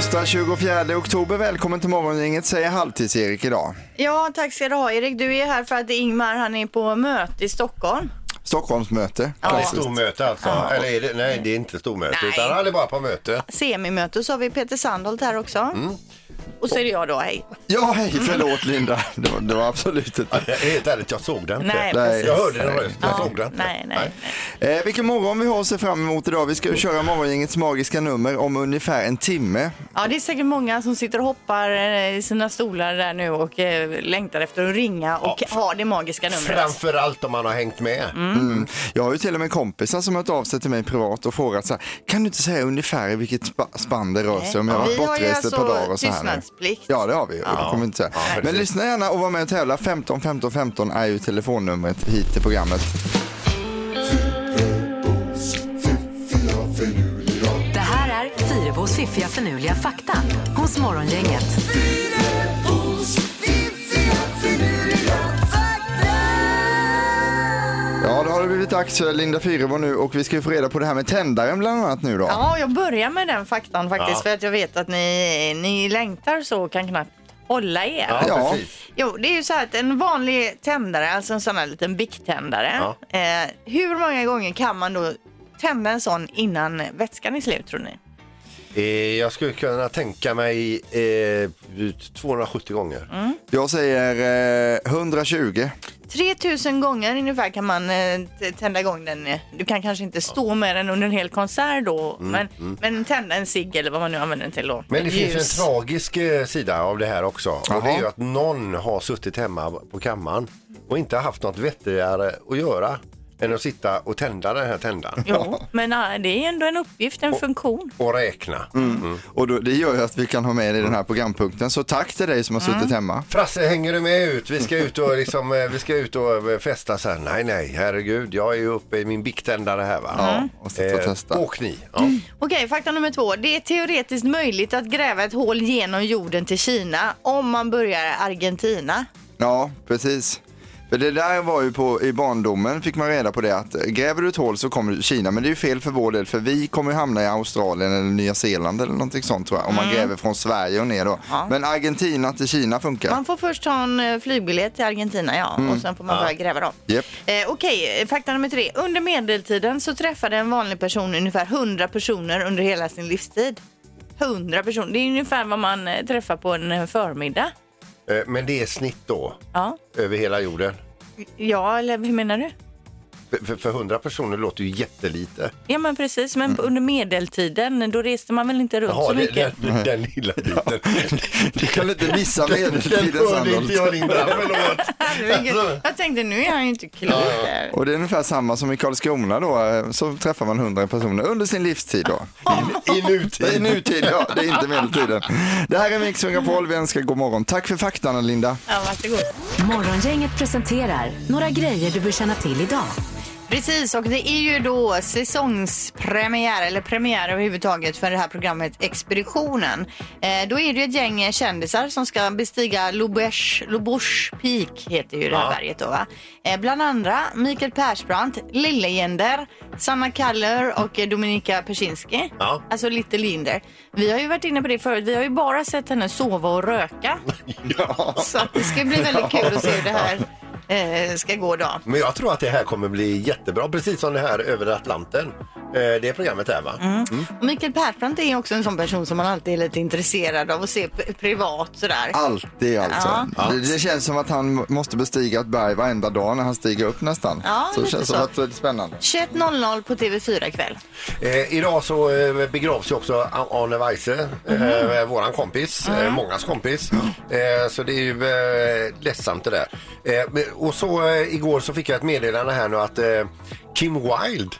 Torsdag 24 oktober, välkommen till morgongänget säger Halvtids-Erik idag. Ja, tack ska du ha Erik. Du är här för att Ingmar han är på möte i Stockholm. Stockholmsmöte. Det är stormöte alltså? Eller är det, nej, det är inte stormöte Nej. utan han är bara på möte. Semimöte så har vi Peter Sandholt här också. Mm. Och så är det jag då, hej. Ja, hej, förlåt Linda. Det var, det var absolut inte. Ja, Helt ärligt, jag såg den inte. Nej, precis. Jag hörde din röst, jag Ja, såg den inte. nej, nej, nej. Eh, vilken morgon vi har att se fram emot idag. Vi ska ju köra morgongängets magiska nummer om ungefär en timme. Ja, det är säkert många som sitter och hoppar eh, i sina stolar där nu och eh, längtar efter att ringa och ha det magiska numret. Framför allt om man har hängt med. Mm. Jag har ju till och med kompisar som har hört av sig till mig privat och frågat så här, kan du inte säga ungefär i vilket spa- spann det rör sig om? Jag har Vi varit bortrest ett par alltså dagar och så här. Tystnadsplikt. Ja, det har vi. Det kommer inte säga. Men precis. lyssna gärna och var med och tävla. 15 15 15 är ju telefonnumret hit till programmet. Det här är Fyrabos fiffiga förnuliga fakta hos Morgongänget. Har det blivit dags för Linda Fyrebo nu och vi ska ju få reda på det här med tändaren bland annat nu då. Ja, jag börjar med den faktan faktiskt Ja. för att jag vet att ni, ni längtar så och kan knappt hålla er. Ja, Ja. precis. Jo, det är ju så här att en vanlig tändare, alltså en sån här liten bicktändare. Ja. Eh, hur många gånger kan man då tända en sån innan vätskan är slut tror ni? Eh, Jag skulle kunna tänka mig eh, 270 gånger. Mm. Jag säger eh, 120. 3000 gånger ungefär kan man eh, t- tända igång den. Du kan kanske inte stå med den under en hel konsert då, men, men tända en cigg eller vad man nu använder den till då. Men det finns en tragisk eh, sida av det här också. Och det är ju att någon har suttit hemma på kammaren och inte haft något vettigare att göra än att sitta och tända den här tändaren. Jo, men ah, det är ändå en uppgift, en funktion. Och räkna. Och då, det gör ju att vi kan ha med i den här programpunkten. Så tack till dig som har Mm. suttit hemma. Frasse, hänger du med ut? Vi ska ut och, liksom, eh, vi ska ut och eh, festa så här. Nej, nej, herregud, jag är ju uppe i min biktändare här va. Ja, och sitta och testa. Åk ni. Ja. Okej, fakta nummer två. Det är teoretiskt möjligt att gräva ett hål genom jorden till Kina om man börjar i Argentina. Ja, precis. Det där var ju på, i barndomen fick man reda på det att gräver du ett hål så kommer du till Kina. Men det är ju fel för vår del för vi kommer hamna i Australien eller Nya Zeeland eller någonting sånt tror jag. Om man gräver från Sverige och ner då. Mm. Ja. Men Argentina till Kina funkar. Man får först ta en eh, flygbiljett till Argentina ja, och sen får man börja gräva då. Japp. Eh, Okej, fakta nummer tre. Under medeltiden så träffade en vanlig person ungefär 100 personer under hela sin livstid. 100 personer, det är ungefär vad man eh, träffar på en eh, förmiddag. Eh, Men det är snitt då, Ja, över hela jorden. ja eller hur menar du? För, för, för 100 personer låter ju jättelite. Ja men precis, men under medeltiden då reste man väl inte runt så Jaha, det, mycket? den, den lilla biten. Du kan inte missa Den medeltiden hörde inte jag Sandholt. Linda, förlåt. Herregud. Jag tänkte nu är han ju inte klok där. Och det är ungefär samma som i Karlskrona då, eh, så träffar man 100 personer under sin livstid då. I, I nutid. I nutid, ja, det är inte medeltiden. Det här är Mix Megapol, vi önskar god morgon. Tack för faktan Linda. Ja, varsågod. Morgongänget presenterar några grejer du bör känna till idag. Precis, och det är ju då säsongspremiär, eller premiär överhuvudtaget för det här programmet Expeditionen. Eh, då är det ju ett gäng kändisar som ska bestiga Lobesh, Lobosh Peak, heter ju det här Ja. berget då va. Eh, bland andra Mikael Persbrandt, Lillegender, Sanna Kaller och Dominika Persinski. Ja. Alltså Little Linder. Vi har ju varit inne på det förut, vi har ju bara sett henne sova och röka. Så att det ska bli väldigt kul att se hur det här eh, ska gå då. Men jag tror att det här kommer bli jättebra, precis som det här över Atlanten. Eh, Det programmet här va? Mm. Och Mikael Persbrandt är också en sån person som man alltid är lite intresserad av att se p- privat sådär. Alltid alltså. Ja. Det, det känns som att han måste bestiga ett berg varenda dag när han stiger upp nästan. Ja, så det lite känns så. som att det är spännande. 21.00 på TV4 ikväll. Eh, idag så eh, begravs ju också Arne Weise, eh, våran kompis, eh, mångas kompis. Eh, så det är ju eh, ledsamt det där. Eh, men- och så eh, igår så fick jag ett meddelande här nu att eh, Kim Wilde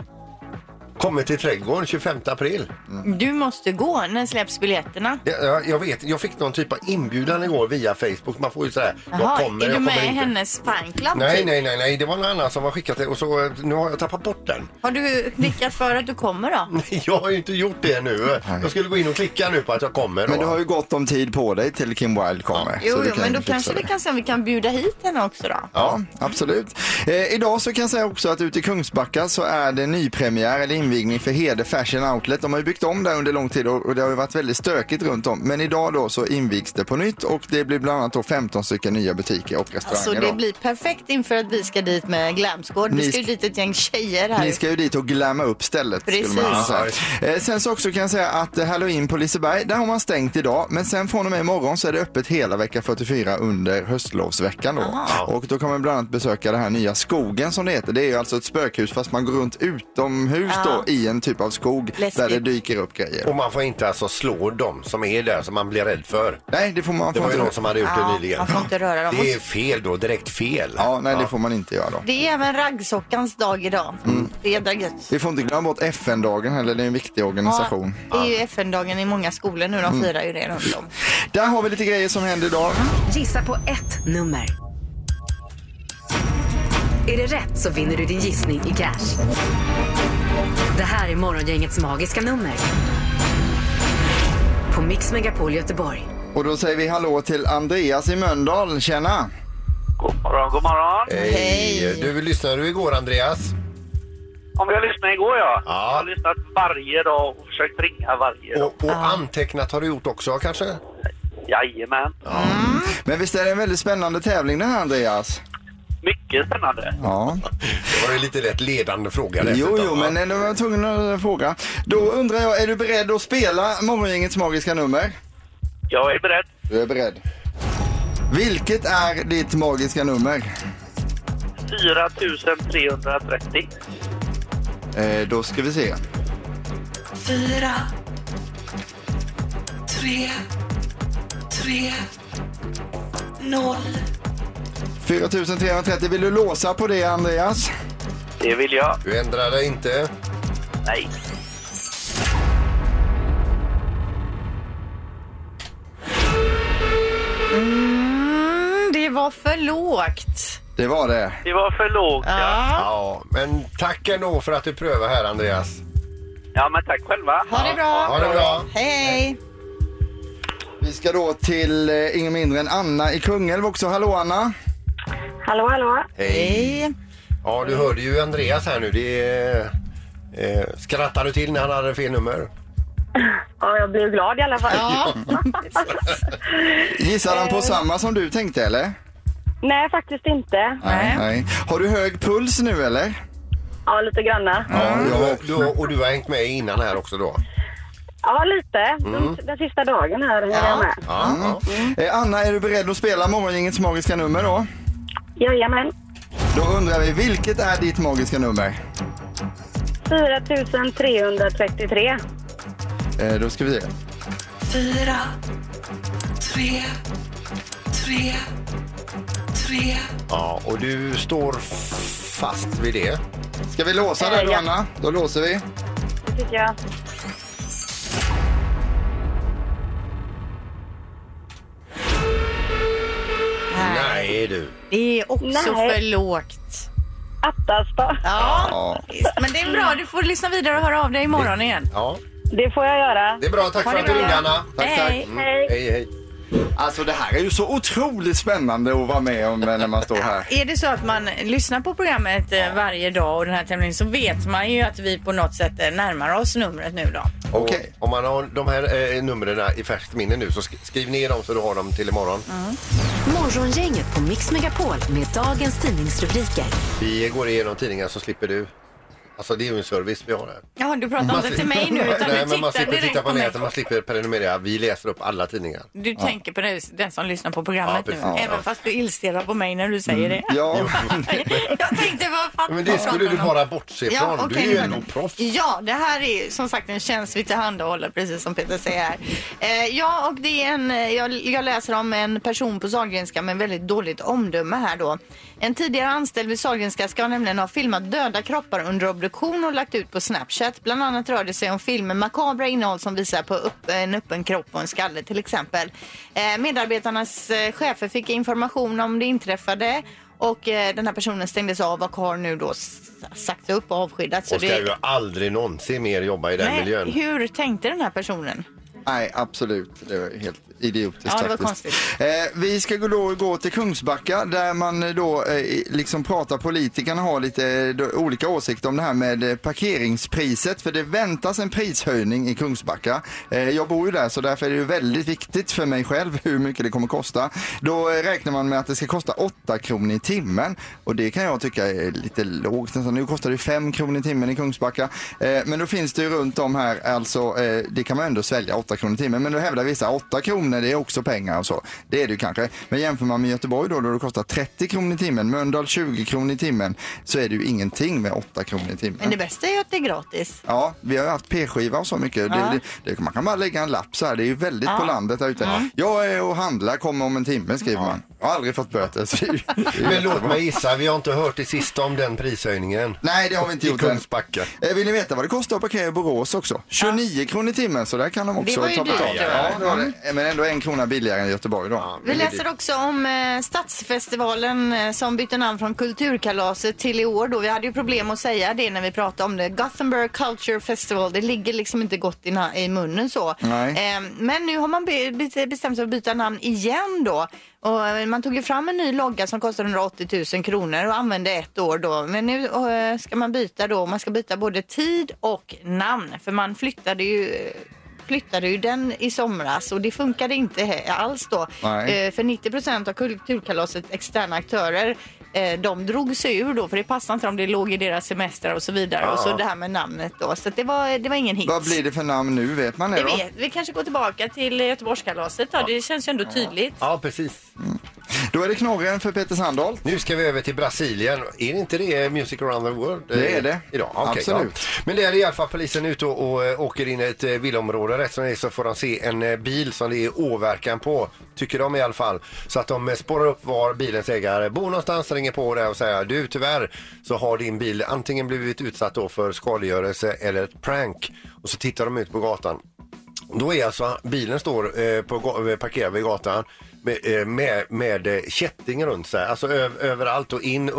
kommer till trädgården 25 april. Du måste gå. När släpps biljetterna? Ja, jag, jag vet, jag fick någon typ av inbjudan igår via Facebook. Man får ju sådär, jag Jaha, kommer, är jag du kommer med i inte. hennes fanclub? Nej, typ? nej, nej, nej, det var någon annan som har skickat det och så eh, nu har jag tappat bort den. Har du klickat för att du kommer då? Jag har ju inte gjort det nu. Jag skulle gå in och klicka nu på att jag kommer. Men då. du har ju gott om tid på dig till Kim Wilde kommer. Jo, så du jo kan men då fixa kanske det. vi kan se om vi kan bjuda hit henne också då. Ja, absolut. Eh, idag så kan jag säga också att ute i Kungsbacka så är det nypremiär eller invigning för Hede Fashion Outlet. De har ju byggt om där under lång tid och det har ju varit väldigt stökigt runt om. Men idag då så invigs det på nytt och det blir bland annat då 15 stycken nya butiker och Så restauranger. det då. blir perfekt inför att vi ska dit med Glamsgård. Vi ska ju dit ett gäng tjejer här. Ni ska ju dit och glamma upp stället. Precis. säga. Eh, sen så också kan jag säga att eh, Halloween på Liseberg, där har man stängt idag. Men sen från och med imorgon så är det öppet hela vecka 44 under höstlovsveckan då. Och då kan man bland annat besöka det här nya skogen som det heter. Det är ju alltså ett spökhus fast man går runt utomhus Ja. då i en typ av skog Läskigt. där det dyker upp grejer. Och man får inte alltså slå dem som är där som man blir rädd för. Nej, det får man Det får var ju någon som hade gjort Ja, det nyligen. man får inte röra dem. Det är fel då, direkt fel. Ja, nej det får man inte göra då. Det är även raggsockans dag idag. Mm. Fredag gött. Vi får inte glömma bort FN-dagen heller, det är en viktig organisation. Ja, det är ju FN-dagen i många skolor nu. Mm. De firar ju det runt om. Där har vi lite grejer som händer idag. Gissa på ett nummer. Är det rätt så vinner du din gissning i cash. Det här är Morgongängets magiska nummer. På Mix Megapol Göteborg. Och då säger vi hallå till Andreas i Mölndal. Tjena! God morgon, god morgon. Hej! Du lyssnade du igår Andreas? Om jag lyssnade igår ja. Ja. Jag har lyssnat varje dag och försökt ringa varje dag. Och, och antecknat har du gjort också kanske? Jajamän. Men visst är det en väldigt spännande tävling det här Andreas? Mycket spännande. Ja. Det var ju lite lätt ledande fråga Jo, jo, men ändå var jag tvungen att fråga. Då undrar jag, är du beredd att spela Morgongängets magiska nummer? Jag är beredd. Du är beredd. Vilket är ditt magiska nummer? 4330. Eh, då ska vi se. Fyra, tre, tre, noll. 4330, vill du låsa på det Andreas? Det vill jag. Du ändrar dig inte? Nej. Mm, det var för lågt. Det var det. Det var för lågt ja. Ja, men tack ändå för att du prövar här Andreas. Ja, men tack själva. Ha det bra. Ha det bra. Hej! Vi ska då till eh, ingen mindre än Anna i Kungälv också. Hallå Anna! Hallå, hallå. Hej! Ja, du hörde ju Andreas här nu. Det är, eh, skrattar du till när han hade fel nummer? Ja, jag blev glad i alla fall. Ja. Gissar han på samma som du tänkte eller? Nej, faktiskt inte. Nej. Nej. Har du hög puls nu eller? Ja, lite granna. Ja, du, du, och du har hängt med innan här också då? Ja, lite. De, den sista dagen här är jag med. Ja, ja. Eh, Anna, är du beredd att spela Morgongängets magiska nummer då? Jajamän. Då undrar vi, vilket är ditt magiska nummer? 4333. Eh, då ska vi se. Fyra, tre, tre, tre. ja, och du står fast vid det? Ska vi låsa där då ja. Anna? Då låser vi. Det tycker jag. Det är också Nej. för lågt. Attas då. Ja, Ja. visst. men det är bra. Du får lyssna vidare och höra av dig imorgon igen. Ja, Det får jag göra. det är bra. Tack Ha för det att du bra. ringde Anna. Tack, Hej. tack. Mm. Hej. Hej, hej. Alltså det här är ju så otroligt spännande att vara med om när man står här. Är det så att man lyssnar på programmet eh, varje dag och den här tävlingen så vet man ju att vi på något sätt eh, närmar oss numret nu då. Okej. Och Om man har de här eh, numren i färskt minne nu så sk- skriv ner dem så du har dem till imorgon. Morgongänget på Mix Megapol med dagens tidningsrubriker. Vi går igenom tidningar så slipper du. Alltså det är ju en service vi har här. Ja, du pratar inte till mig nu utan Nej, du men man tittar slipper direkt titta på på mig. nätet, man slipper prenumerera. Vi läser upp alla tidningar. Du tänker på det, den som lyssnar på programmet Ja, nu, precis. även Ja. fast du illstirrar på mig när du säger det. Ja, Jag tänkte, vad fan Men det skulle du bara bortse ifrån. du okej, är ju nu ändå fattar jag. proffs. Ja, det här är som sagt en tjänst vi tillhandahåller, precis som Peter säger här. Eh, ja, och det är en, eh, jag, jag läser om en person på Sahlgrenska med väldigt dåligt omdöme här då. En tidigare anställd vid Sahlgrenska ska nämligen ha filmat döda kroppar under produktion och lagt ut på Snapchat. Bland annat rör det sig om filmer makabra innehåll som visar på upp, en öppen kropp och en skalle till exempel. Eh, medarbetarnas eh, chefer fick information om det inträffade och eh, den här personen stängdes av och har nu då s- sagts upp och avskedats. Och ska ju aldrig någonsin mer jobba i den Nej, miljön. hur tänkte den här personen? Nej, absolut. Det var helt idiotiskt Ja, det var faktiskt. konstigt. Eh, vi ska gå, då, gå till Kungsbacka där man då eh, liksom pratar, politikerna har lite eh, då, olika åsikter om det här med eh, parkeringspriset. För det väntas en prishöjning i Kungsbacka. Eh, jag bor ju där så därför är det ju väldigt viktigt för mig själv hur mycket det kommer kosta. Då eh, räknar man med att det ska kosta 8 kronor i timmen och det kan jag tycka är lite lågt. Nästan. Nu kostar det 5 kronor i timmen i Kungsbacka. Men då finns det ju runt om här, alltså det kan man ändå svälja 8 kronor i timmen. Men då hävdar vissa 8 kronor det är också pengar och så. Det är det ju kanske. Men jämför man med Göteborg då, då det kostar 30 kronor i timmen, Mölndal 20 kronor i timmen, så är det ju ingenting med 8 kronor i timmen. Men det bästa är ju att det är gratis. Ja, vi har ju haft p-skiva och så mycket. Ja. Det, det, man kan bara lägga en lapp så här. Det är ju väldigt Ja. på landet där ute. Mm. Jag är och handlar, kommer om en timme skriver man. Jag har aldrig fått böter. Så det det Men låt mig gissa, vi har inte hört det sista om den prishöjningen. Nej, det har vi inte I gjort än. Kungsbacka. Eh, Vill ni veta vad det kostar att parkera i Borås också? 29 kronor i timmen, så där kan de också ta betalt. ja. Ja, det var det. Men ändå en krona billigare än Göteborg då. Vi läser också om eh, Stadsfestivalen eh, som bytte namn från Kulturkalaset till i år. Då. Vi hade ju problem att säga det när vi pratade om det. Gothenburg Culture Festival, det ligger liksom inte gott i, na- i munnen så. Nej. Eh, men nu har man be- be- bestämt sig för att byta namn igen då. Och eh, man tog ju fram en ny logga som kostar 180 000 kronor och använde ett år då. Men nu eh, ska man byta då. Man ska byta både tid och namn. För man flyttade ju flyttade ju den i somras och det funkade inte alls då. Nej. Eh, för 90 procent av kulturkalaset externa aktörer eh, de drog sig ur då för det passade inte om det låg i deras semestrar och så vidare. Ja. Och så det här med namnet då. Så det, var, det var ingen hit. Vad blir det för namn nu? Vet man det Det då? vet, vi kanske går tillbaka till Göteborgskalaset då. Det känns ju ändå tydligt. Ja, precis. Då är det knorren för Peter Sandholt. Nu ska vi över till Brasilien. Är det inte det Music around the world? Det är det. Idag? Okej, Absolut. Ja. Men det är i alla fall polisen ute och, och eh, åker in i ett eh, villaområde. Rätt som det är så får de se en eh, bil som det är åverkan på. Tycker de i alla fall. Så att de eh, spårar upp var bilens ägare bor någonstans, ringer på där och säger du tyvärr så har din bil antingen blivit utsatt då för skadegörelse eller ett prank. Och så tittar de ut på gatan. Då är alltså bilen står eh, på, eh, parkerad vid gatan med, eh, med, med eh, kätting runt sig. Alltså ö- överallt och in eh,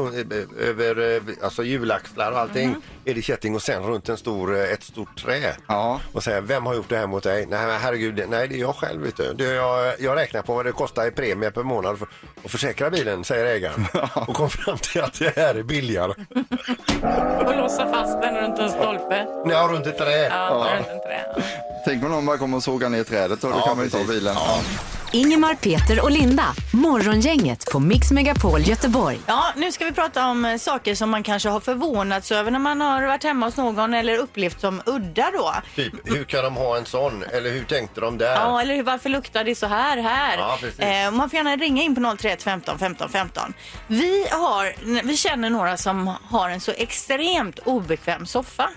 över alltså hjulaxlar och allting är det kätting och sen runt en stor, ett stort trä. Ja. Och säger vem har gjort det här mot dig? Nej men herregud, det- nej det är jag själv vet du. Det är jag, jag räknar på vad det kostar i premie per månad för att försäkra bilen, säger ägaren. Och kom fram till att det här är billigare. Och låsa fast den runt en stolpe. Nej, runt ett träd. Ja, runt en trä. Tänk om någon bara kommer och sågar ner trädet och då Ja, kan man ju ta bilen. Ja. Ingemar, Peter och Linda. Morgongänget på Mix Megapol Göteborg. Ja, nu ska vi prata om eh, saker som man kanske har förvånats över när man har varit hemma hos någon eller upplevt som udda då. Typ, hur kan de ha en sån? Eller hur tänkte de där? Ja, eller hur- varför luktar det så här här? Ja, precis. eh, man får gärna ringa in på 031 15 15 15. Vi, har, vi känner några som har en så extremt obekväm soffa.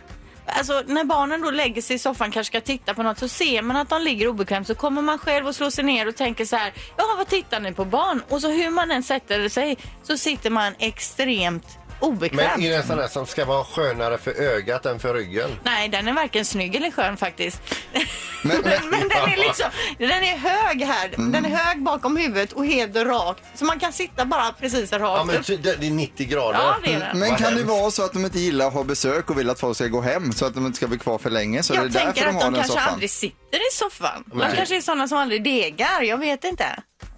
Alltså när barnen då lägger sig i soffan kanske ska titta på något så ser man att de ligger obekvämt så kommer man själv och slår sig ner och tänker så här, ja vad tittar ni på barn? Och så hur man än sätter sig så sitter man extremt obekvämt. Men är det en sån där som ska vara skönare för ögat än för ryggen? Nej, den är varken snygg eller skön faktiskt. Men- Men, men- den är liksom, den är hög här. Den är hög bakom huvudet och helt rak. Så man kan sitta bara precis rakt Ja, men upp. ty- det det är 90 grader. Ja, det är det. Men Vad kan det hemskt. vara så att de inte gillar att ha besök och vill att folk ska gå hem så att de inte ska bli kvar för länge? Så det är Jag därför tänker de att har de den kanske soffan? aldrig sitter i soffan. De kanske är sådana som aldrig degar. Jag vet inte.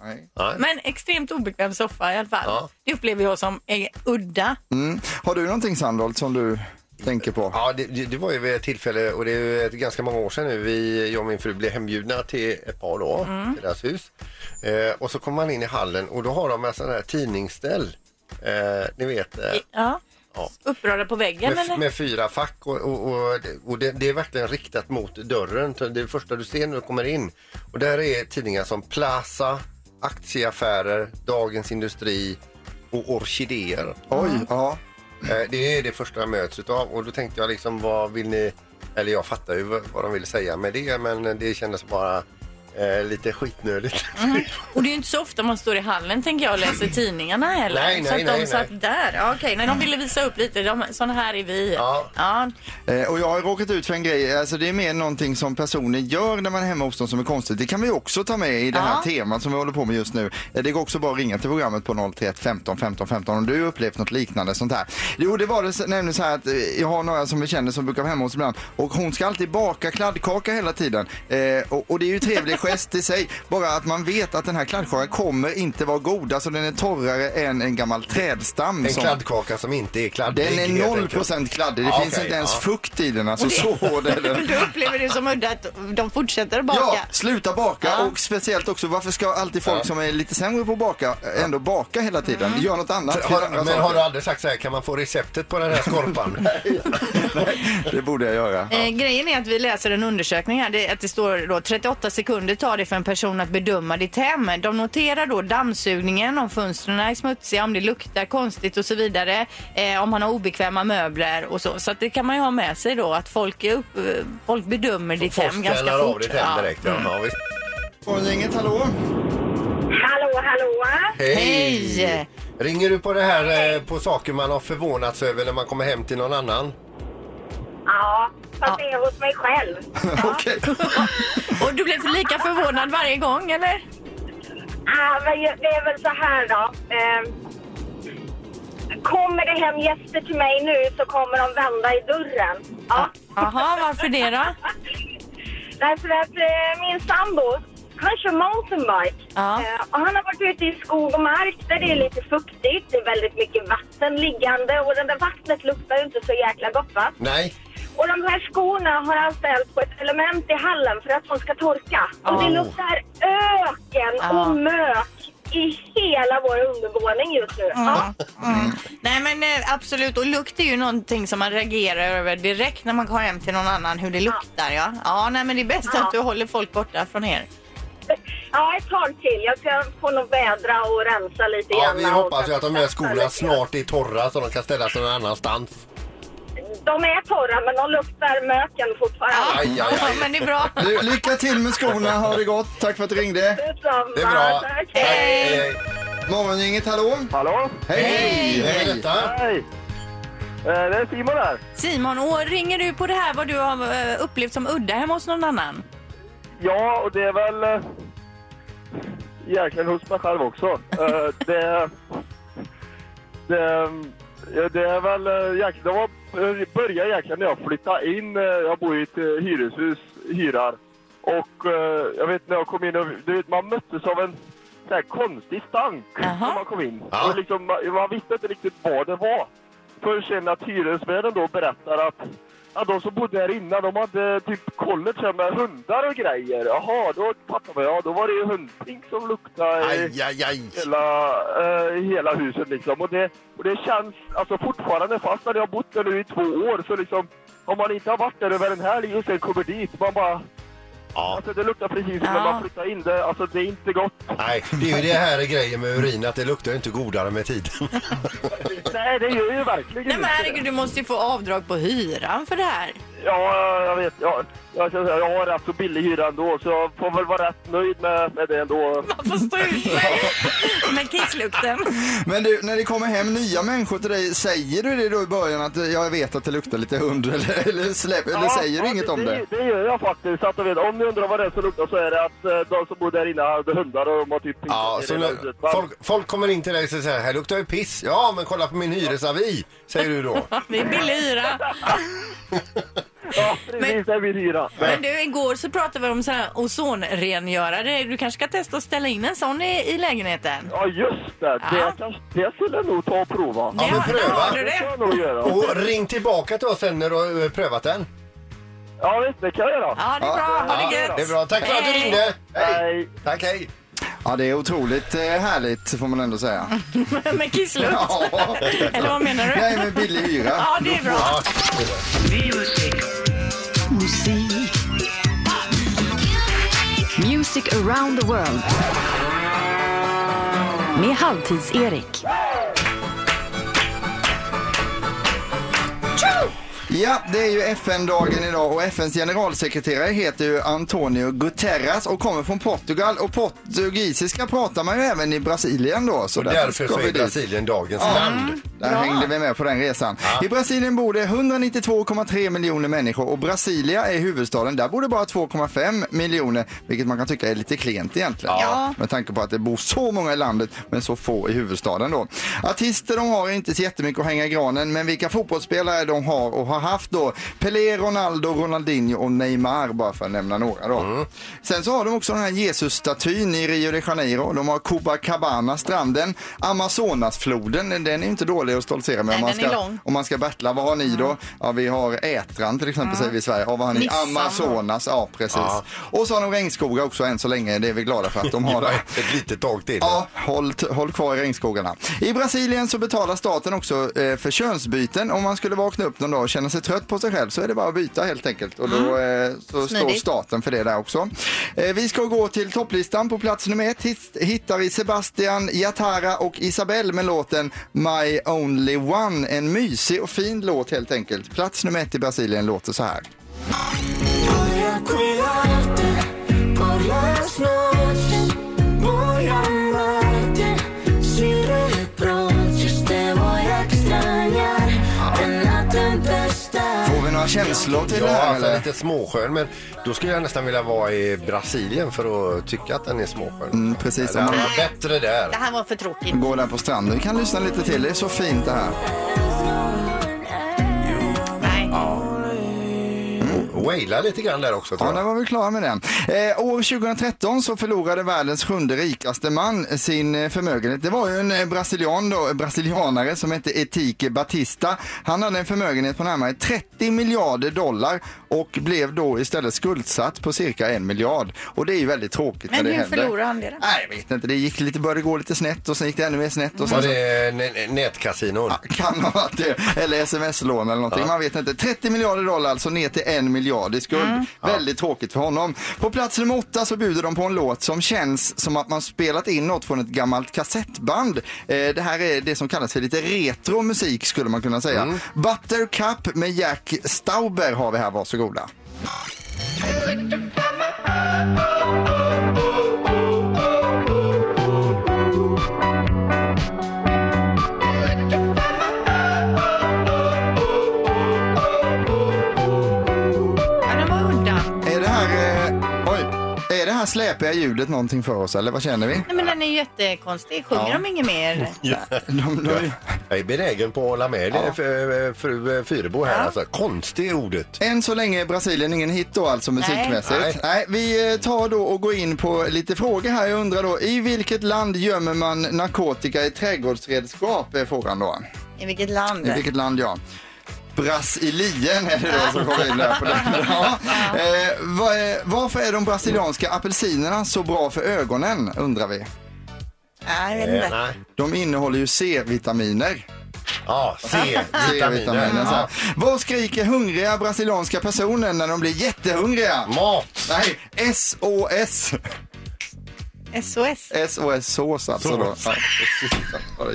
Nej. Men extremt obekväm soffa i alla fall. Ja. Det upplever jag som är udda. Mm. Har du någonting Sandholt som du tänker på? Ja, det, det det var ju vid ett tillfälle och det är ju ett ganska många år sedan nu. Vi, jag och min fru blev hembjudna till ett par då, Mm. till deras hus. Eh, och så kommer man in i hallen och då har de en sån här tidningsställ. Eh, ni vet, eh, Ja. Ja. Upprörda på väggen med, eller? med fyra fack och, och, och, och det, det är verkligen riktat mot dörren. Det är det första du ser när du kommer in. Och där är tidningar som Plaza, Aktieaffärer, Dagens Industri och Orkidéer. Oj, ja. Eh, Det är det första jag möts utav och då tänkte jag liksom vad vill ni, eller jag fattar ju vad vad de vill säga med det men det kändes bara Eh, lite skitnödigt. Mm. Och det är ju inte så ofta man står i hallen tänker jag och läser tidningarna heller. Nej, så nej, att de nej, satt nej. där. Ja, Okej, nej, de ville visa upp lite. De, såna här är vi. Ja. Ja. Eh, och jag har råkat ut för en grej, alltså det är mer någonting som personer gör när man är hemma hos dem som är konstigt. Det kan vi också ta med i det här Ja. temat som vi håller på med just nu. Eh, Det går också bara att ringa till programmet på 031 15 15 15 om du har upplevt något liknande sånt här. Jo, det var det så- nämligen så här att eh, jag har några som vi känner som brukar vara hemma hos ibland och hon ska alltid baka kladdkaka hela tiden. Eh, och, och det är ju trevlig gest i sig, bara att man vet att den här kladdkakan kommer inte vara god. Alltså den är torrare än en gammal trädstam. En som- kladdkaka som inte är kladdig. Den är helt 0 enkelt. procent kladdig, det Ja, finns okej, inte ens ja. fukt i den. Alltså så hård är den. Men du upplever det som udda att de fortsätter att baka? Ja, sluta baka Ja. och speciellt också varför ska alltid folk Ja. som är lite sämre på att baka ändå baka hela tiden? Mm. Gör något annat. Har, men saker. har du aldrig sagt så här, kan man få receptet på den här skorpan? Det borde jag göra. Eh, grejen är att vi läser en undersökning här, det, att det står då 38 sekunder tar det för en person att bedöma ditt hem. De noterar då dammsugningen, om fönstren är smutsiga, om det luktar konstigt och så vidare, eh, om man har obekväma möbler och så. Så att det kan man ju ha med sig då, att folk, är upp, eh, folk bedömer ditt hem ganska fort. av ditt hem direkt. Ja. Ja, visst. Morgongänget, hallå? Hallå, hallå! Hej! Hej! Ringer du på det här eh, på saker man har förvånats över när man kommer hem till någon annan? Ja, fast det är hos mig själv. Okej. Och du blev lika förvånad varje gång, eller? Ja, men det är väl så här då. Eh, kommer det hem gäster till mig nu så kommer de vända i dörren. Ja. Jaha, varför det då? Därför att eh, min sambo, han kör mountainbike. Ja. Eh, och han har varit ute i skog och mark där det är lite fuktigt. Det är väldigt mycket vatten liggande och det där vattnet luktar ju inte så jäkla gott va? Nej. Och de här skorna har han ställt på ett element i hallen för att de ska torka. Och det luktar öken och mök i hela vår undervåning just nu. Ja. Mm. Nej men eh, absolut, och lukt är ju någonting som man reagerar över direkt när man kommer hem till någon annan, hur det luktar ja. Ja, nej men det är bäst Ja. att du håller folk borta från er. ja, ett tag till. Jag ska få nog vädra och rensa lite Ja, grann. vi och hoppas ju att de här tvätta skorna lite. snart är torra så de kan ställa sig någon annanstans. De är torra men de luktar möken fortfarande. Aj, aj, aj. men det är bra. Du, lycka till med skorna, ha det gott. Tack för att du ringde. Detsamma. Det är bra. Tack. Hej, hej. Morgongänget, hallå? Hallå? Hej! Vem är Hej! detta? Hej! Eh, Det är Simon här. Simon, och ringer du på det här vad du har eh, upplevt som udda hemma hos någon annan? Ja, och det är väl eh, egentligen hos mig själv också. Eh, det, det, ja, det är väl eh, egentligen, det var, det började egentligen när jag flyttade in. eh, Jag bor i ett eh, hyreshus, hyrar. Och eh, jag vet när jag kom in och du vet, man möttes av en så här konstig stank när man kom in. Ja. Och liksom, man, man visste inte riktigt vad det var. Förrän sen att hyresvärden då berättar att Ja, de som bodde här innan, de hade typ här med hundar och grejer. Jaha, då fattar man. Ja, då var det ju hundpink som luktade Aj, aj, aj. hela, eh, hela huset liksom. Och det, och det känns alltså fortfarande, fast när jag har bott där nu i två år, så liksom om man inte har varit där över en helg och sen kommer dit, man bara... Ja. Alltså det luktar precis som Ja. när man flyttar in det. Alltså det är inte gott. Nej, det är ju det här är grejen med urin, att det luktar ju inte godare med tiden. Nej, det gör ju verkligen Nej men inte herregud, du måste ju få avdrag på hyran för det här. Ja, jag vet. Ja, jag, säga, jag har rätt så billig hyra ändå, så jag får väl vara rätt nöjd med, med det ändå. Man får stå ut med, med kisslukten. Men du, när det kommer hem nya människor till dig, säger du det då i början att eh, jag vet att det luktar lite hund eller, eller, släpp, eller säger du inget om det? det? gör jag faktiskt. Så att du vet, om ni undrar vad det är som luktar så är det att eh, de som bor där inne hade hundar och de har typ Ja, så när folk, folk kommer in till dig och säger här luktar ju piss. Ja, men kolla på min hyresavi, säger du då. Det är billig hyra. Ja, precis. Det är min hyra. Men du, igår så pratade vi om så här ozonrengörare. Du kanske ska testa att ställa in en sån i, i lägenheten? Ja, just det. Ja. Det, kanske, det skulle jag nog ta och prova. Ja, men pröva. har du Det kan det? jag nog göra. Och ring tillbaka till oss sen när du har eh, prövat den. Ja, visst. Det kan jag göra. Ja, det är bra. Ha det Ja, gött. det är bra. Tack för att du Hej. ringde. Hej. Tack, hej. Ja, det är otroligt eh, härligt får man ändå säga. Med kisslukt? Ja. Eller vad menar du? Nej, med billig hyra. Ja, det är bra. Music around the world. Med Halvtids-Erik. Ja, det är ju FN-dagen idag och FNs generalsekreterare heter ju Antonio Guterres och kommer från Portugal och portugisiska pratar man ju även i Brasilien då. Så Och därför så vi är dit. Brasilien dagens Ja. land. Där hängde vi med på den resan. I Brasilien bor det 192,3 miljoner människor och Brasilia är huvudstaden. Där bor det bara 2,5 miljoner, vilket man kan tycka är lite klent egentligen. Ja. Med tanke på att det bor så många i landet men så få i huvudstaden då. Artister de har inte så jättemycket att hänga i granen, men vilka fotbollsspelare de har och har haft då. Pelé, Ronaldo, Ronaldinho och Neymar bara för att nämna några då. Sen så har de också den här Jesus-statyn i Rio de Janeiro. De har Copacabana, stranden, Amazonasfloden, den är inte dålig att stoltsera med Nej, om, man ska, om man ska battla. Vad har ni då? Ja, vi har Ätran till exempel säger vi i Sverige. Ja, vad har ni? Nissan. Amazonas, ja precis. Ja. Och så har de regnskogar också än så länge, det är vi glada för att de har det. Ett litet tag till. Ja, håll, håll kvar i regnskogarna. I Brasilien så betalar staten också eh, för könsbyten. Om man skulle vakna upp någon dag och känna sig trött på sig själv så är det bara att byta helt enkelt. Och då eh, så står Smidigt. staten för det där också. Eh, vi ska gå till topplistan. På plats nummer ett hit- hittar vi Sebastian Yatara och Isabelle med låten My Only One. En mysig och fin låt helt enkelt. Plats nummer ett i Brasilien låter så här. Får vi några känslor till det Ja, här alltså eller? lite småskön, men då skulle jag nästan vilja vara i Brasilien för att tycka att den är småskön. Mm, precis. Det Om man är bättre där. Det här var för tråkigt. går där på stranden. Vi kan lyssna lite till. Det är så fint det här. Nej. Waila lite grann där också tror Ja, där var vi klara med den. Eh, år 2013 så förlorade världens sjunde rikaste man sin eh, förmögenhet. Det var ju en eh, brasilian då, brasilianare som hette Etike Batista. Han hade en förmögenhet på närmare 30 miljarder dollar och blev då istället skuldsatt på cirka en miljard. Och det är ju väldigt tråkigt när Men det hur händer. förlorade han det då? Nej, jag vet inte. Det gick lite, började gå lite snett och sen gick det ännu mer snett. Och sen Var så... det nä- nätkasinon? Kan ha varit det. Eller sms-lån eller någonting. Man vet inte. 30 miljarder dollar alltså ner till en miljard i skuld. Väldigt tråkigt för honom. På plats nummer åtta så bjuder de på en låt som känns som att man spelat in något från ett gammalt kassettband. Eh, det här är det som kallas för lite retro musik skulle man kunna säga. Buttercup med Jack Stauber har vi här, varsågoda. Ja, släpiga ljudet någonting för oss eller vad känner vi? Nej, men den är jättekonstig. Sjunger de inget mer? De, de, Jag är benägen på att hålla med Ja. fru, fru Fyrebo här. Alltså, konstigt ordet. Än så länge är Brasilien ingen hit då alltså musikmässigt. Nej. Nej. vi eh, tar då och går in på lite frågor här. Jag undrar då, i vilket land gömmer man narkotika i trädgårdsredskap? Är frågan då. I vilket land? I vilket land ja. Brasilien är det då som kommer in där på den. Ja. Eh, vad är, varför är de brasilianska apelsinerna så bra för ögonen undrar vi. Nej, jag vet inte. nej. De innehåller ju C-vitaminer. Ja, C-vitaminer. C-vitaminer. så. Ja. Vad skriker hungriga brasilianska personer när de blir jättehungriga? Mat. Nej, SOS. SOS. SOS-sås alltså då. Ja,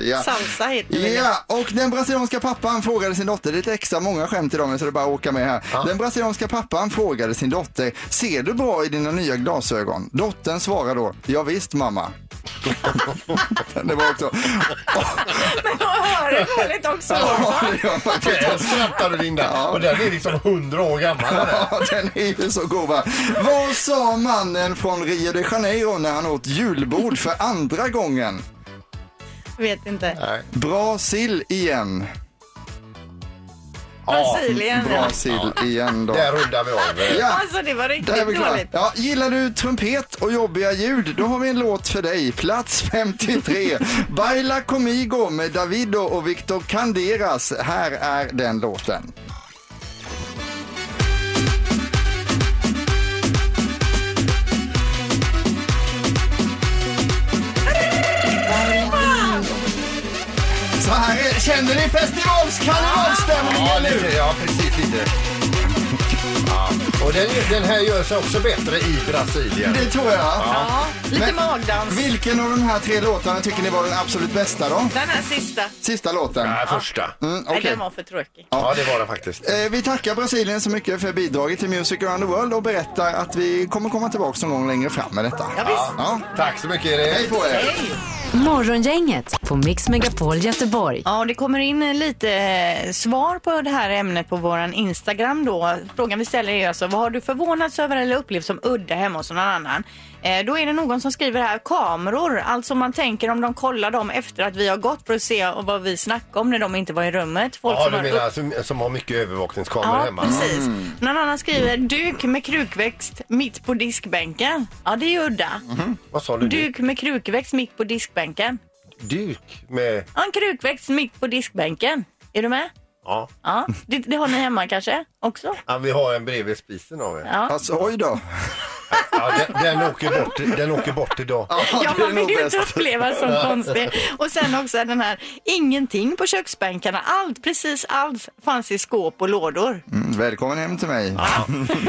Ja. Salsa heter det. Ja, och den brasilianska pappan frågade sin dotter, det är lite extra många skämt idag men så det är bara att åka med här. Den brasilianska pappan frågade sin dotter, ser du bra i dina nya glasögon? Dottern svarade då, ja, visst mamma. det var också, Men jag hör det dåligt också. ja, det gör faktiskt. Där skrattar du Linda. Ja. Och den är liksom hundra år gammal. den. Ja, den är ju så god va. Vad sa mannen från Rio de Janeiro när han åt julbord för andra gången? Vet inte. Nej. Bra sill igen. Brasilien. Bra sill igen då. Där rundar vi av. Ja. Alltså det var Där är riktigt vi klara. dåligt. Ja, gillar du trumpet och jobbiga ljud? Då har vi en låt för dig. Plats 53. Baila Comigo med Davido och Victor Canderas. Här är den låten. Känner ni festivals karnevalsstämningen Ja, nu? ja, precis lite. Och den, den här gör sig också bättre i Brasilien. Det tror jag. Ja, lite Men magdans. Vilken av de här tre låtarna tycker ni var den absolut bästa då? Den här sista. Sista låten? Nej, första. Mm, Nej, okej. den var för tråkig. Ja, det var den faktiskt. Eh, Vi tackar Brasilien så mycket för bidraget till Music around the world och berättar att vi kommer komma tillbaka någon gång längre fram med detta. Ja, visst. Ja. Tack så mycket Erik. Hej på er! Morgongänget på Mix Megapol Göteborg. Ja, det kommer in eh, lite eh, svar på det här ämnet på våran Instagram då. Frågan vi ställer är alltså, vad har du förvånats över eller upplevt som udda hemma hos någon annan? Eh, då är det någon som skriver här, kameror. Alltså man tänker om de kollar dem efter att vi har gått för att se vad vi snackade om när de inte var i rummet. Folk Ja, som du har menar som, som har mycket övervakningskameror Ja, hemma? precis. Mm. Någon annan skriver duk med krukväxt mitt på diskbänken. Ja, det är ju udda. Vad sa du? Duk med krukväxt mitt på diskbänken. Duk med... Ja, en krukväxt mitt på diskbänken. Är du med? Ja. Ja, det, det har ni hemma kanske också? ja, vi har en bredvid spisen av er. Ja. Alltså, oj då. Ja, den, den, åker bort, den åker bort idag. Ja, man vill ju inte bäst. uppleva som konstig. Och sen också den här, ingenting på köksbänkarna. Allt, precis allt fanns i skåp och lådor. Mm, välkommen hem till mig.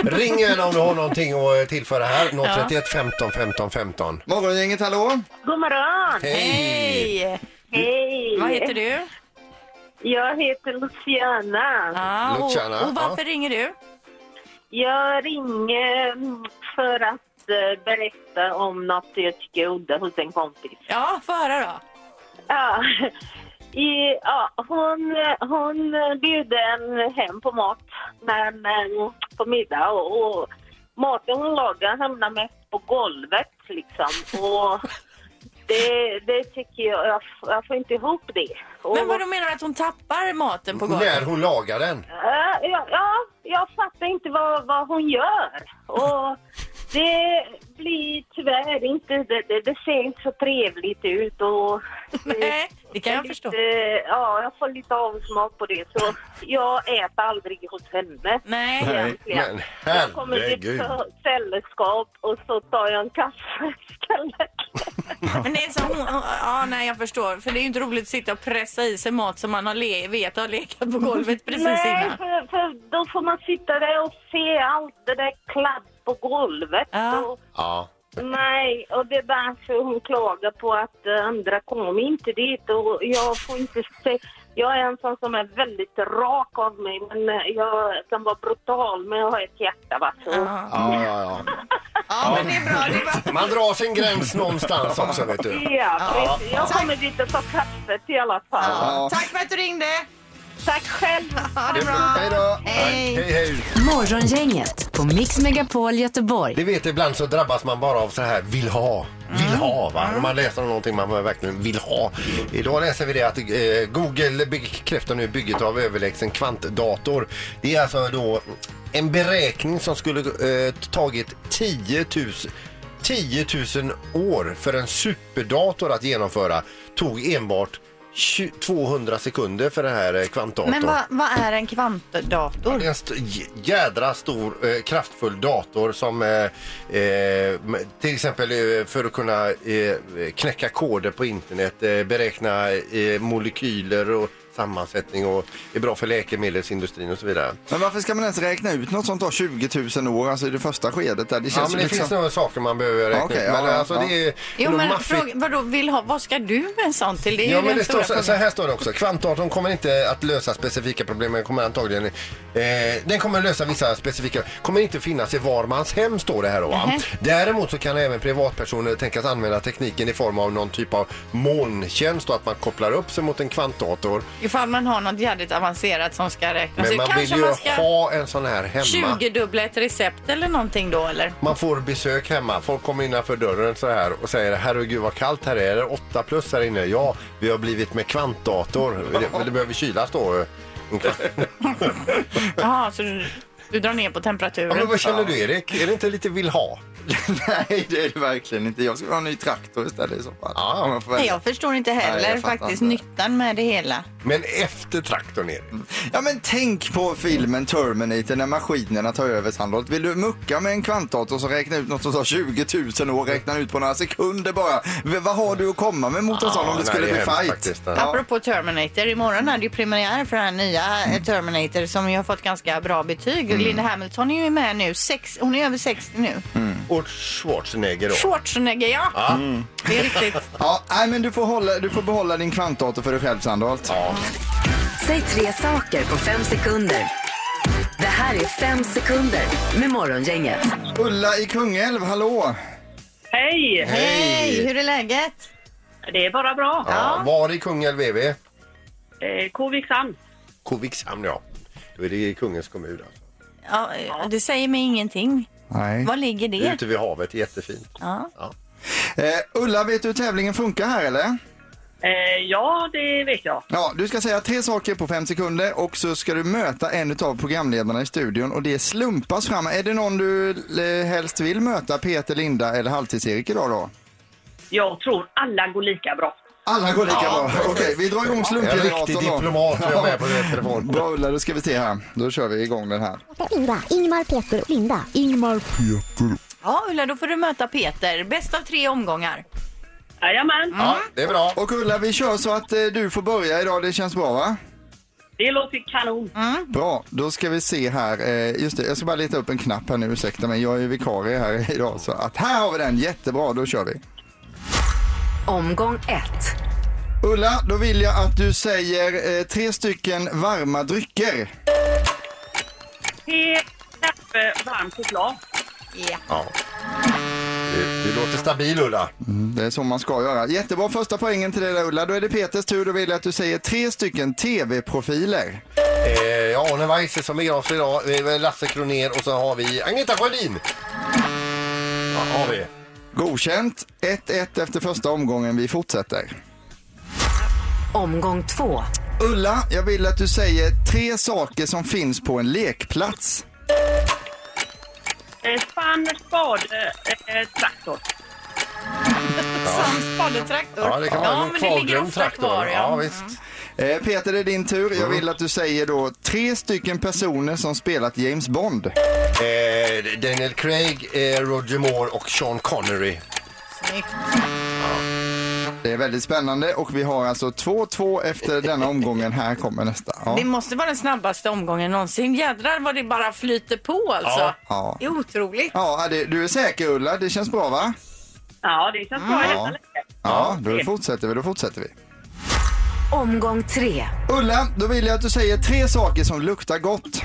Ring gärna om du har någonting att tillföra här. 031 15 15 15. Morgongänget, hallå? God morgon! Hej! Hej! Vad heter du? Jag heter Luciana. Ja, och, Luciana, och varför ringer du? Jag ringer mm, för att eh, berätta om något jag tycker är udda hos en kompis. Ja, få höra då. Ja, i, ja hon, hon bjöd en hem på mat men, eh, på middag och, och maten hon lagade hamnade mest på golvet liksom. Och det, det tycker jag, jag, jag får inte ihop det. Och, Men vad du menar att hon tappar maten på golvet? När hon lagar den. Eh, ja, ja, jag fattar inte vad, vad hon gör. Och det blir tyvärr inte, det, det, det ser inte så trevligt ut. Och Nej, det kan jag lite, förstå. Ja, jag får lite avsmak på det. Så jag äter aldrig hos henne. Nej. egentligen. Men Jag kommer till sällskap och så tar jag en kaffe istället. Men det är så hon, ja nej jag förstår. För det är ju inte roligt att sitta och pressa i sig mat som man har le, vet har legat på golvet precis Nej, innan. för, för då får man sitta där och se allt det där kladd på golvet. Ja. Och, Ja. nej, och det är därför hon klagar på att eh, andra kommer inte dit och jag får inte se. Jag är en sån som är väldigt rak av mig men eh, jag kan vara brutal men jag har ett hjärta va. Så. Ja. Ja, ja, ja. ja men det är bra. Det är bra. Man drar sin gräns någonstans också, vet du. Ja, precis. Jag kommer dit och tar kaffet i alla fall. Ja. Tack för att du ringde. Tack själv. Ha det bra. Hej då! Hej. Hej, hej. Morgongänget på Mix Megapol Göteborg. Det vet ibland så drabbas man bara av så här vill ha, vill ha va. Om man läser om någonting man verkligen vill ha. Idag läser vi det att eh, Google bekräftar nu bygget av överlägsen kvantdator. Det är alltså då en beräkning som skulle eh, tagit 10 000 10 000 år för en superdator att genomföra tog enbart 20 200 sekunder för den här eh, kvantdatorn. Men vad, vad är en kvantdator? Det är en st- j- jädra stor eh, kraftfull dator som eh, eh, m- till exempel eh, för att kunna eh, knäcka koder på internet, eh, beräkna eh, molekyler och sammansättning och är bra för läkemedelsindustrin och så vidare. Men varför ska man ens räkna ut något sånt då 20 000 år, alltså i det första skedet där? Det Ja, känns men det liksom... finns några saker man behöver räkna okej, ut. Men ja, ja, alltså ja. det är Jo men maffigt. fråga, vadå, vill ha, vad ska du med en sån till? Det är Ja, men det står, så, här står det också. Kvantdatorn kommer inte att lösa specifika problem, men kommer antagligen... Eh, den kommer att lösa vissa specifika... Kommer inte finnas i var mans hem, står det här då. Va? Mhm. Däremot så kan även privatpersoner tänkas använda tekniken i form av någon typ av molntjänst och att man kopplar upp sig mot en kvantdator. Ifall man har något jävligt avancerat som ska räknas Men ut. man vill Kanske ju man ska ha en sån här hemma. 20-dubbla ett recept eller någonting då eller? Man får besök hemma. Folk kommer innanför dörren så här och säger herregud vad kallt här är. Är det 8 plus här inne? Ja, vi har blivit med kvantdator. Det, det behöver kylas då. Jaha, så du, du drar ner på Ja, temperaturen? men vad känner du Erik? Är det inte lite vill ha? Nej, det är det verkligen inte. Jag skulle ha en ny traktor istället i så fall. Ja. Om jag får Nej, jag förstår inte heller Nej, jag fattar faktiskt inte. nyttan med det hela. Men efter traktorn är det. Ja men tänk på filmen Terminator när maskinerna tar över Sandholt. Vill du mucka med en kvantdator som räknar ut något som tar 20 000 år, räknar ut på några sekunder bara. V- vad har du att komma med mot en sån om det skulle bli fight? faktiskt. Ja. Apropå Terminator, imorgon är det ju premiär för den här nya eh, Terminator som ju har fått ganska bra betyg. Mm. Linda Hamilton är ju med nu, sex, hon är över 60 nu. Och Schwarzenegger då. Schwarzenegger, ja. Ja. Det är riktigt. Ja, nej, men du får, hålla, du får behålla din kvantdator för dig själv Sandholt. Ja. Säg tre saker på fem sekunder. Det här är fem sekunder med Morgongänget. Ulla i Kungälv, hallå! Hej! Hej, hur är läget? Det är bara bra. Ja. Var i Kungälv är vi? Eh, Kovikshamn. Kovikshamn, ja. Då är det i Kungens kommun. Alltså. Ja, det säger mig ingenting. Nej. Var ligger det? Ute vid havet, jättefint. Ja. Eh, Ulla, vet du hur tävlingen funkar här eller? Eh, ja, det vet jag. Ja, du ska säga tre saker på fem sekunder och så ska du möta en av programledarna i studion och det slumpas fram. Är det någon du eh, helst vill möta, Peter, Linda eller Halvtids-Erik idag då? Jag tror alla går lika bra. Alla går lika Ja, bra. Okej, vi drar igång En riktig slumpgeneratorn då. diplomat vi har med på det telefon. Bra Ulla, då ska vi se här. Då kör vi igång den här. Linda, Ingmar, Peter Linda. Ingmar, Peter. Ja, Ulla, då får du möta Peter. Bäst av tre omgångar. Jajamän, Ja, det är bra. Och Ulla, vi kör så att eh, du får börja idag. Det känns bra va? det låter kanon. Bra, då ska vi se här. Eh, just det, jag ska bara leta upp en knapp här nu, ursäkta mig. Jag är vikarie här idag. Så att här har vi den, jättebra, då kör vi. Omgång ett. Ulla, då vill jag att du säger eh, tre stycken varma drycker. Te, kaffe, varmt choklad. Ja. Du, du låter stabil Ulla. Mm, det är så man ska göra. Jättebra första poängen till dig där, Ulla. Då är det Peters tur. Då vill jag att du säger tre stycken tv-profiler. Eh, ja, Arne Weise som är oss idag, eh, Lasse Kroner och så har vi Agneta Sjödin. Ja, har vi. Godkänt. 1-1 efter första omgången. Vi fortsätter. Omgång två. Ulla, jag vill att du säger tre saker som finns på en lekplats. Eh, spann, spade, eh, traktor. Som spadetraktor. Ja, det kan vara ja, en men det ligger ofta traktor. kvar. Ja, Ja. visst. Eh, Peter, det är din tur. Jag vill att du säger då tre stycken personer som spelat James Bond. Eh, Daniel Craig, eh, Roger Moore och Sean Connery. Snyggt. Det är väldigt spännande och vi har alltså 2-2 efter denna omgången. Här kommer nästa. Ja. Det måste vara den snabbaste omgången någonsin. Jädrar vad det bara flyter på alltså. Ja. Ja. Det är otroligt. Ja, det, du är säker Ulla, det känns bra va? Ja, det känns bra Ja. Ja, då fortsätter vi, då fortsätter vi. Omgång tre. Ulla, då vill jag att du säger tre saker som luktar gott.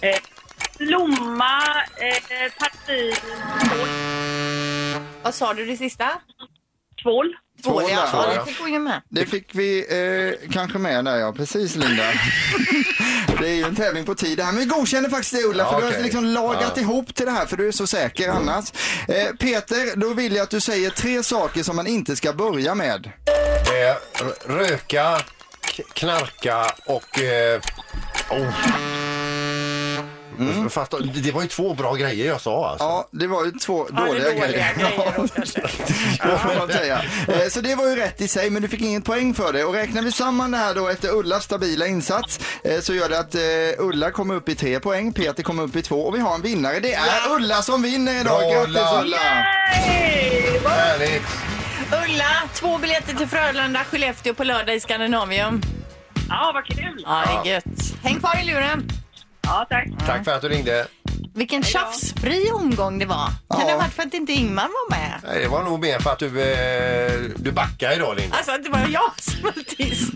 Eh, blomma, eh, parfym. Vad sa du det sista? Tvål. Tvål, Tvål, ja. ja. ja. Det fick hon ju med. Det fick vi eh, kanske med där ja, precis Linda. det är ju en tävling på tid det här, men vi godkänner faktiskt det Ulla, Ja, för du har okej. liksom lagat Ja. ihop till det här för du är så säker annars. Eh, Peter, då vill jag att du säger tre saker som man inte ska börja med. Eh, r- röka, k- knarka och... Eh, oh. Fast det- var ju två bra grejer jag sa alltså. Ja, det var ju två Ja, det är dåliga, dåliga grejer. grejer då. Ja, får man säga. Eh, Så det var ju rätt i sig, men du fick inget poäng för det. Och räknar vi samman det här då efter Ullas stabila insats eh, så gör det att eh, Ulla kommer upp i tre poäng, Peter kommer upp i två och vi har en vinnare. Det är Ulla som vinner idag. Bra, Grattis Ulla. Vad Härligt. Ulla, två biljetter till Frölunda, Skellefteå på lördag i Scandinavium. Ja, vad kul. Ja, det är gött. Häng kvar i luren. Ja, tack. Tack för att du ringde. Vilken tjafsfri omgång det var. Kan Ja. det ha varit för att inte Ingmar var med? Nej, det var nog mer för att du, eh, du backar idag Linda. Alltså att det var jag som var tyst.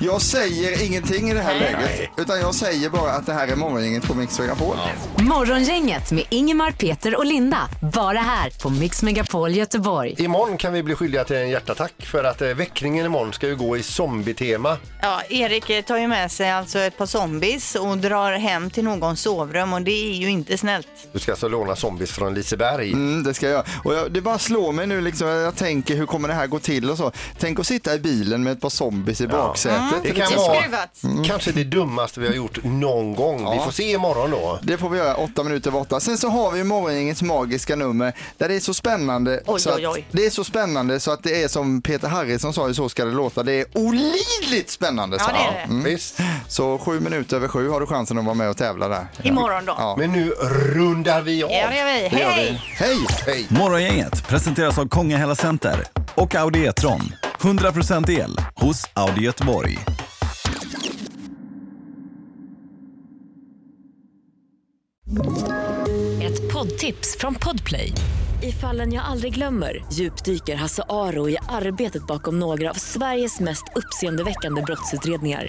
Jag säger ingenting i det här Nej. läget, utan jag säger bara att det här är morgongänget på Mix Megapol. Morgongänget med Ingemar, Peter och Linda. Bara här på Mix Megapol Göteborg. Imorgon kan vi bli skyldiga till en hjärtattack för att eh, väckningen imorgon ska ju gå i zombie-tema. Ja, Erik eh, tar ju med sig alltså ett par zombies och drar hem till någons sovrum och det är ju inte snällt. Du ska alltså låna zombies från Liseberg. Mm, det ska jag. Och jag, det bara slår mig nu liksom, jag tänker hur kommer det här gå till och så. Tänk att sitta i bilen med ett par zombies i baksätet slutet. Det kan vara kanske det dummaste vi har gjort någon gång. Vi Ja. får se imorgon då. Det får vi göra, åtta minuter över åtta. Sen så har vi morgongängets magiska nummer där det är så spännande. Oj, så oj, oj. Att, det är så spännande så att det är som Peter Harrison sa i Så ska det låta. Det är olidligt spännande. Ja, det är det. Mm. Visst. Så sju minuter över sju har du chansen att vara med och tävla där. Imorgon då. Ja. Men nu rundar vi av. Ja, det gör vi. Det gör vi. Hej! Hej! Hej! Morgongänget presenteras av Kongahälla Center och Audi E-tron. 100% el hos Audi Göteborg. Ett poddtips från Podplay. I fallen jag aldrig glömmer djupdyker Hasse Aro i arbetet bakom några av Sveriges mest uppseendeväckande brottsutredningar.